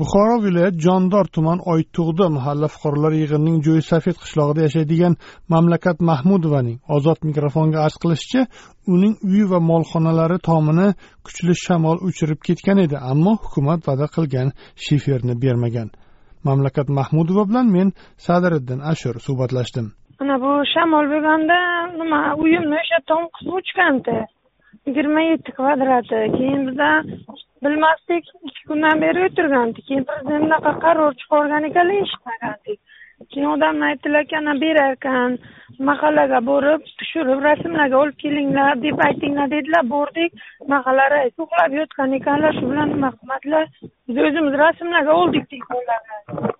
Buxoro viloyat jondor tuman oytug'di mahalla fuqarolar yig'inining jo'ysafet qishlog'ida yashaydigan mamlakat mahmudovaning ozod mikrofonga arz qilishicha uning uyi va molxonalari tomini kuchli shamol uchirib ketgan edi ammo hukumat va'da qilgan shiferni bermagan. Mamlakat mahmudova bilan men sadiriddin ashur suhbatlashdim. Mana bu shamol bo'lganda nima uyimni o'sha tom qismi uchgandi. Yigirma yetti kvadrati. Keyin biza bilmasdik kundan beri o'tirgandik. Keyin prezident bunaqa qaror chiqargan ekanlar eshitmagandik keyin odamlar aytdilarki ana berar ekan mahallaga borib tushirib rasmlarga olib kelinglar deb aytinglar dedilar. Bordik mahalla raisi uxlab yotgan ekanlar shu bilan nima qilmadilar? Biz o'zimiz rasmlarga oldik telefonlarni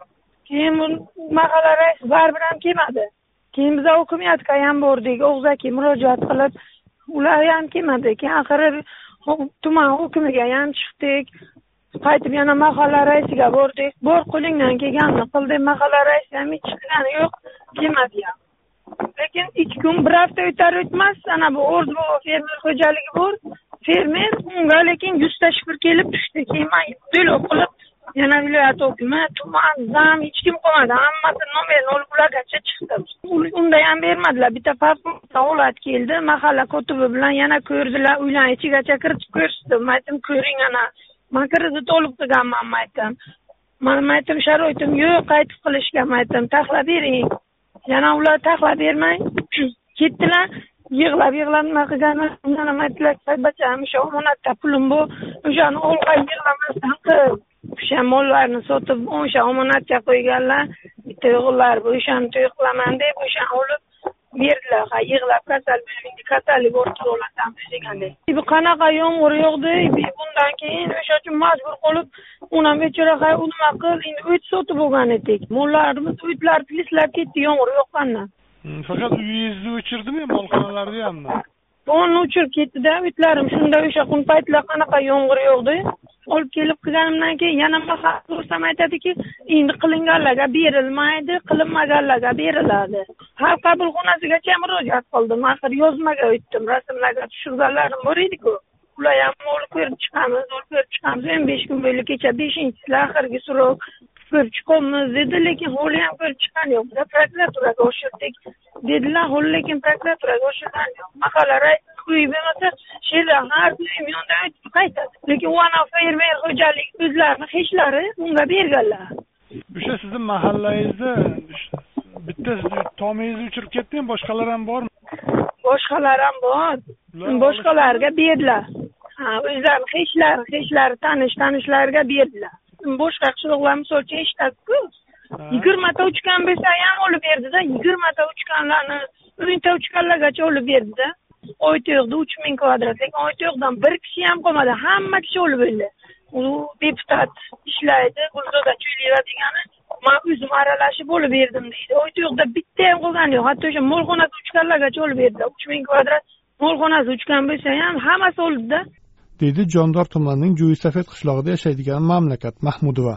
keyin mahalla raisi baribir ham kelmadi. Keyin biza hokimiyatga ham bordik og'zaki murojaat qilib ular ham kelmadi. Keyin axiri tuman hokimiga ham chiqdik. Qaytib yana mahalla raisiga bordik bor qo'lingdan kelganini qil deb mahalla raisi ham hech qilgani yo'q. Kelmadi ham lekin ikki kun bir hafta o'tar o'tmas ana bu o'rdu fermer xo'jaligi bor. Fermer unga lekin yuzta shifr kelib tushdi keyin man to'lov qilib yana viloyat hokimi tuman zam hech kim qolmadi. Hammasi nomer olib ulargacha chiqdi. Unda ham bermadilar. Bitta favqulodda holat keldi mahalla kotibi bilan yana ko'rdilar. Uylarni ichigacha kiritib ko'rishdi man aytdim ko'ring ana man kredit olib qilganman aytdim man aytdim sharoitim yo'q qaytib qilishga aytdim taxlab bering yana ular taxlab bermay ketdilar yig'lab yig'lab nima qilganman yana aytdilar bacham o'sha omonatda pulim bor o'shani olg'ay yig'lamasdan qil o'sha mollarni sotib o'sha omonatga qo'yganlar bitta o'g'illari bor o'shani to'y qilaman deb o'shani olib berdilar ha yig'lab kasal kasallik orttirib olatamiz degandek bu qanaqa yomg'ir yog'di bundan keyin o'sha uchun majbur qilib uni bechora nima qil endi o't sotib olgan edik mollarimiz o'tlar plislab ketdi yomg'ir yoqqandan faqat uyingizni o'chirdimi molxonalarni hammi o'chirib ketdida o'tlarim shunda o'sha kun paytlar qanaqa yomg'ir yog'di olib kelib qilganimdan keyin yana ko'rsam aytadiki endi qilinganlarga berilmaydi qilinmaganlarga beriladi. Har qabulxonasigacha murojaat qildim. Axir yozmaga o'tdim rasmlarga tushirganlarim bor ediku. Ular ham olib ko'rib chiqamiz olib ko'rib chiqamiz. O'n besh kun bo'ldi kecha beshinchisi oxirgi so'rov ko'rib chiqamiz dedi lekin hali ham ko'rib chiqqani yo'q. Biza prokuraturaga oshirdik dedilar hali lekin prokuraturaga oshirgani yo'q. Mahalla raisi yerda har doim yondan qaytadi lekin u anavi fermer xo'jaligi o'zlarini hechlari unga berganlar. O'sha sizni mahallangizda bitta tomingizni uchirib ketdimi boshqalar ham bormi? Boshqalar ham bor. Boshqalarga berdilar. Ha o'zlarini hechlari hechlari tanish tanishlariga berdilar. Boshqa qishloqlar misol uchun eshitadiku yigirmata uchgan bo'lsa ham olib berdida. Yigirmata uchganlarni o'nta uchganlargacha olib berdida oyto'yqda uch ming kvadrat lekin oyto'yqdan bir kishi ham qolmadi. Hamma kishi olib o'ldi. U deputat ishlaydi gulzoda cho'yliyeva degani man o'zim aralashib olib berdim deydi. Oyto'yqda bitta ham qolgani yo'q. Hatto o'sha molxonasi uchganlargacha olib berdi uch ming kvadrat molxonasi uchgan bo'lsa ham hammasi oldida. Deydi jondor tumanining jo'ysafet qishlog'ida yashaydigan mamlakat mahmudova.